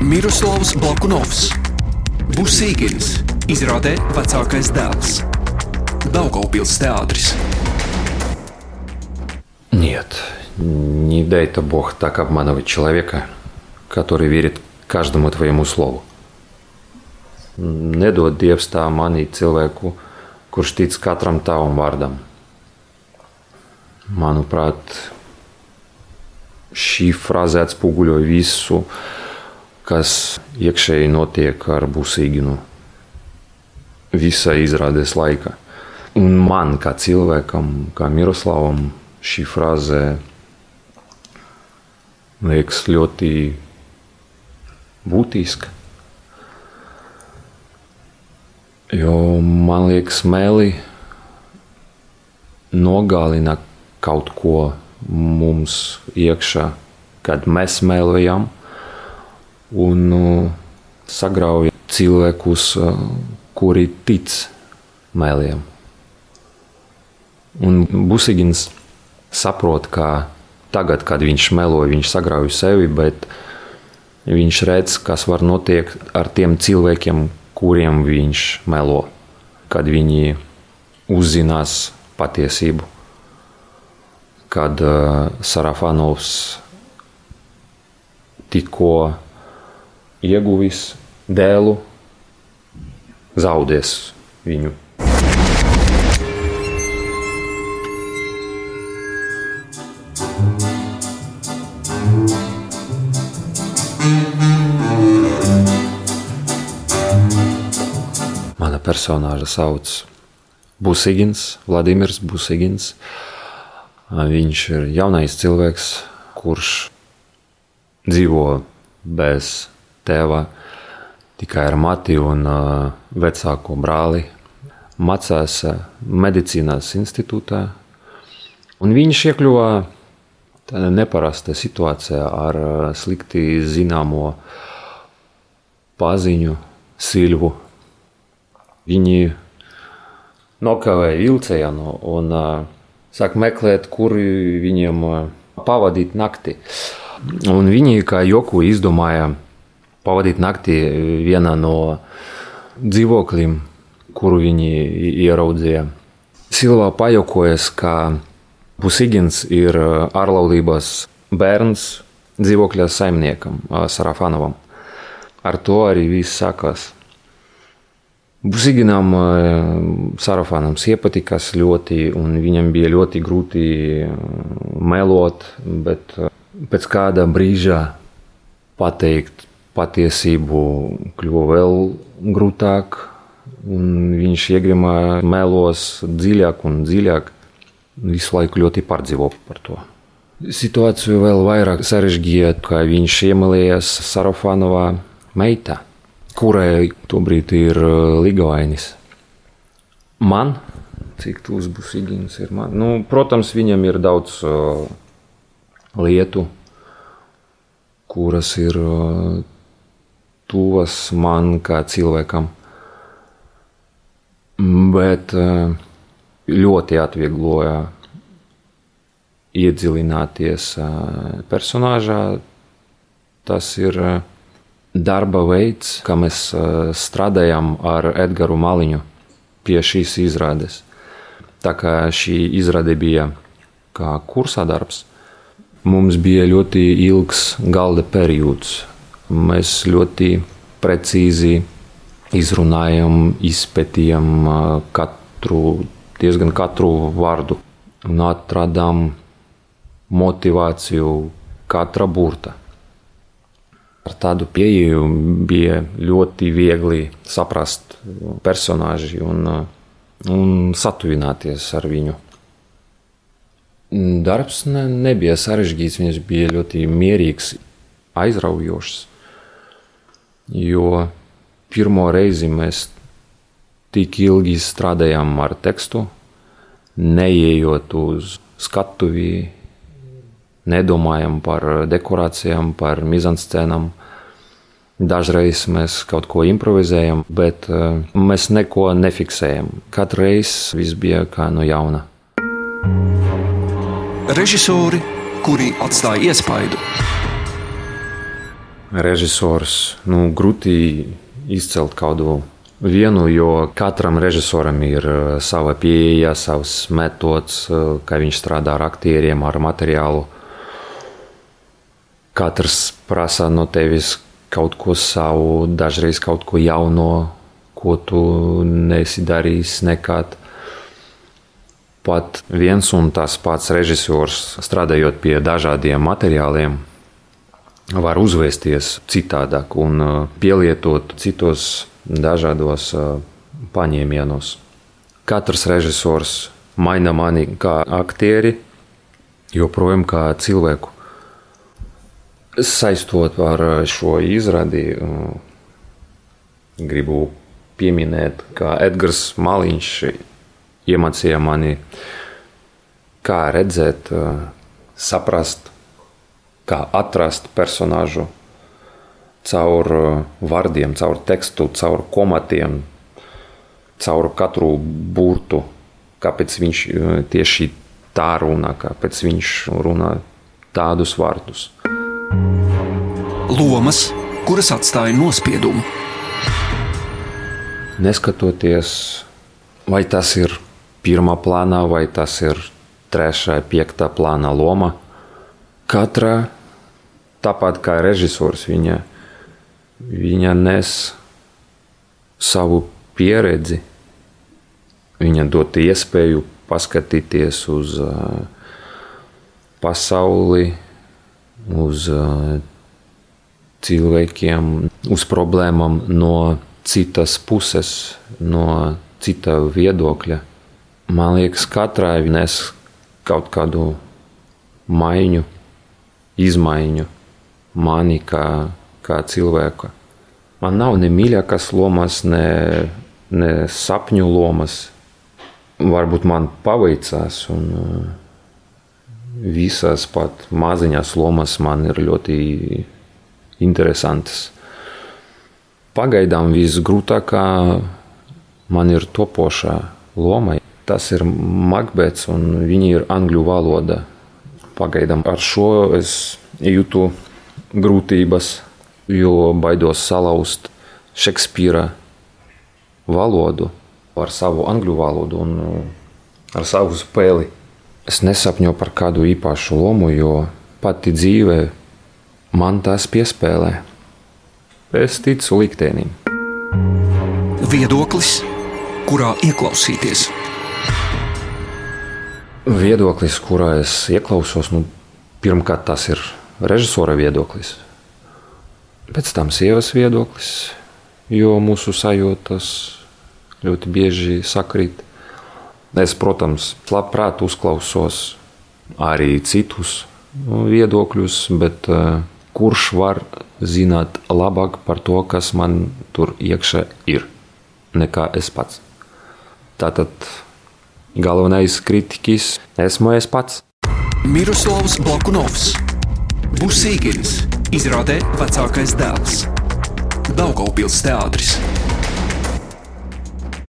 Miroslavs Blakunovs, Busīgins, izrādē vecākais dēls, Daugavpils teātris. Нет, не дай-то Бог так обманывать человека, который верит каждому твоему слову. Nedod Dievs tā manīt cilvēku, kurš tic katram tavam vārdam. Manuprāt, šī frāze atspoguļo visu, kas iekšēji notiek ar Busīginu visā izrādes laikā. Un man, kā cilvēkam, kā Miroslavam, šī frāze liekas ļoti būtiska. Jo man liekas, meli nogalina kaut ko mums iekšā, kad mēs mēlojam, un uh, sagrauj cilvēkus, uh, kuri tic mēliem. Un Busigins saprot, ka tagad, kad viņš melo, viņš sagrauj sevi, bet viņš redz, kas var notiekt ar tiem cilvēkiem, kuriem viņš melo, kad viņi uzzinās patiesību. Kad uh, Sarafanovs tikko ieguvis dēlu, zaudēs viņu. Mana personāža sauc Busigins, Vladimirs Busigins. Viņš ir jaunais cilvēks, kurš dzīvo bez tēva, tikai ar mati un vecāko brāli. Mācās medicīnas institūtā. Un viņš iekļuva tādā neparastā situācijā ar slikti zināmo paziņu Silvu. Viņi nokavēja vilcienu un sāk meklēt, kur viņiem pavadīt nakti. Un viņi kā joku izdomāja pavadīt nakti vienā no dzīvokļiem, kuru viņi ieraudzīja. Silvā pajokojas, ka Pusigins ir ārlaulības bērns dzīvokļa saimniekam Sarafanovam. Ar to arī viss sākās. Busiginam Sarafanams iepatikās ļoti, un viņam bija ļoti grūti melot, bet pēc kāda brīža pateikt patiesību kļuva vēl grūtāk, un viņš iegrimā melos dziļāk un dziļāk. Visu laiku ļoti pārdzīvo par to. Situāciju vēl vairāk sarežģīja, ka viņš iemīlējās Sarafanovā meitā, kurai tobrīd ir ligainis. Man, cik tūs būs Igins, ir man. Nu, protams, viņam ir daudz uh, lietu, kuras ir uh, tuvas man kā cilvēkam. Bet uh, ļoti atviegloja iedziļināties uh, personāžā. Tas ir uh, darba veids, kā mēs strādājam ar Edgars Maliņu pie šīs izrādes. Tā kā šī izrāde bija kā kursā darbs, mums bija ļoti ilgs galda periods. Mēs ļoti precīzi izrunājam, izpētījam katru, diezgan katru vārdu un atradām motivāciju katra burta. Ar tādu pieeju bija ļoti viegli saprast personāžu un, un satuvināties ar viņu. Darbs ne, nebija sarežģīts, viņš bija ļoti mierīgs, aizraujošs. Jo pirmo reizi mēs tik ilgi strādājām ar tekstu, neieejot uz skatuvi, nedomājam par dekorācijām, par mizanscēnām. Dažreiz mēs kaut ko improvizējam, bet uh, mēs neko nefiksējam. Katru reizi viss bija kā no jauna. Režisori, kuri atstāja iespaidu. Režisors. Nu, grūti izcelt kādu vienu, jo katram režisoram ir uh, sava pieeja, savs metods, uh, kā viņš strādā ar aktieriem, ar materiālu. Katrs prasa no tevis kaut ko savu, dažreiz kaut ko jauno, ko tu nesi darījis nekad. Pat viens un tas pats režisors, strādājot pie dažādiem materiāliem, var uzvēsties citādāk un uh, pielietot citos dažādos paņēmienos. Katrs režisors maina mani kā aktieri, joprojām kā cilvēku. Saistot ar šo izrādi, gribu pieminēt, ka Edgars Maliņš iemācīja mani, kā redzēt, saprast, kā atrast personāžu caur uh, vārdiem, caur tekstu, caur komatiem, caur katru burtu. Kāpēc viņš uh, tieši tā runā, kāpēc viņš runā tādus vārdus. Lomas, kuras atstāja nospiedumu. Neskatoties, vai tas ir pirmā plānā, vai tas ir trešā, piektā plāna loma, katra, tāpat kā režisors, viņa viņa nes savu pieredzi, viņa dod iespēju paskatīties uz uh, pasauli, uz uh, cilvēkiem, uz problēmām no citas puses, no cita viedokļa. Man liekas, katrai nes kaut kādu maiņu, izmaiņu mani kā kā cilvēka. Man nav ne mīļākās lomas, ne, ne sapņu lomas. Varbūt man paveicās, un uh, visas pat maziņas lomas man ir ļoti interesantas. Pagaidām visgrūtākā man ir topošā loma. Tas ir Makbets, un viņi ir angļu valoda. Pagaidām ar šo es jūtu grūtības jo baidos salauzt Šekspīra valodu ar savu angļu valodu un uh, ar savu spēli. Es nesapņoju par kādu īpašu lomu, jo pati dzīve man tās piespēlē. Es ticu liktēnim. Viedoklis, kurā ieklausīties? Viedoklis, kurā es ieklausos, nu, pirmkārt, tas ir režisora viedoklis. Pēc tam sievas viedoklis, jo mūsu sajūtas ļoti bieži sakrīt. Es, protams, labprāt uzklausos arī citus viedokļus, bet uh, kurš var zināt labāk par to, kas man tur iekšā ir, nekā es pats. Tātad galvenais kritiķis esmu es pats. Miroslavs Balkunovs, Busīgins Izrādē vecākais dēls Daugaupils teātris.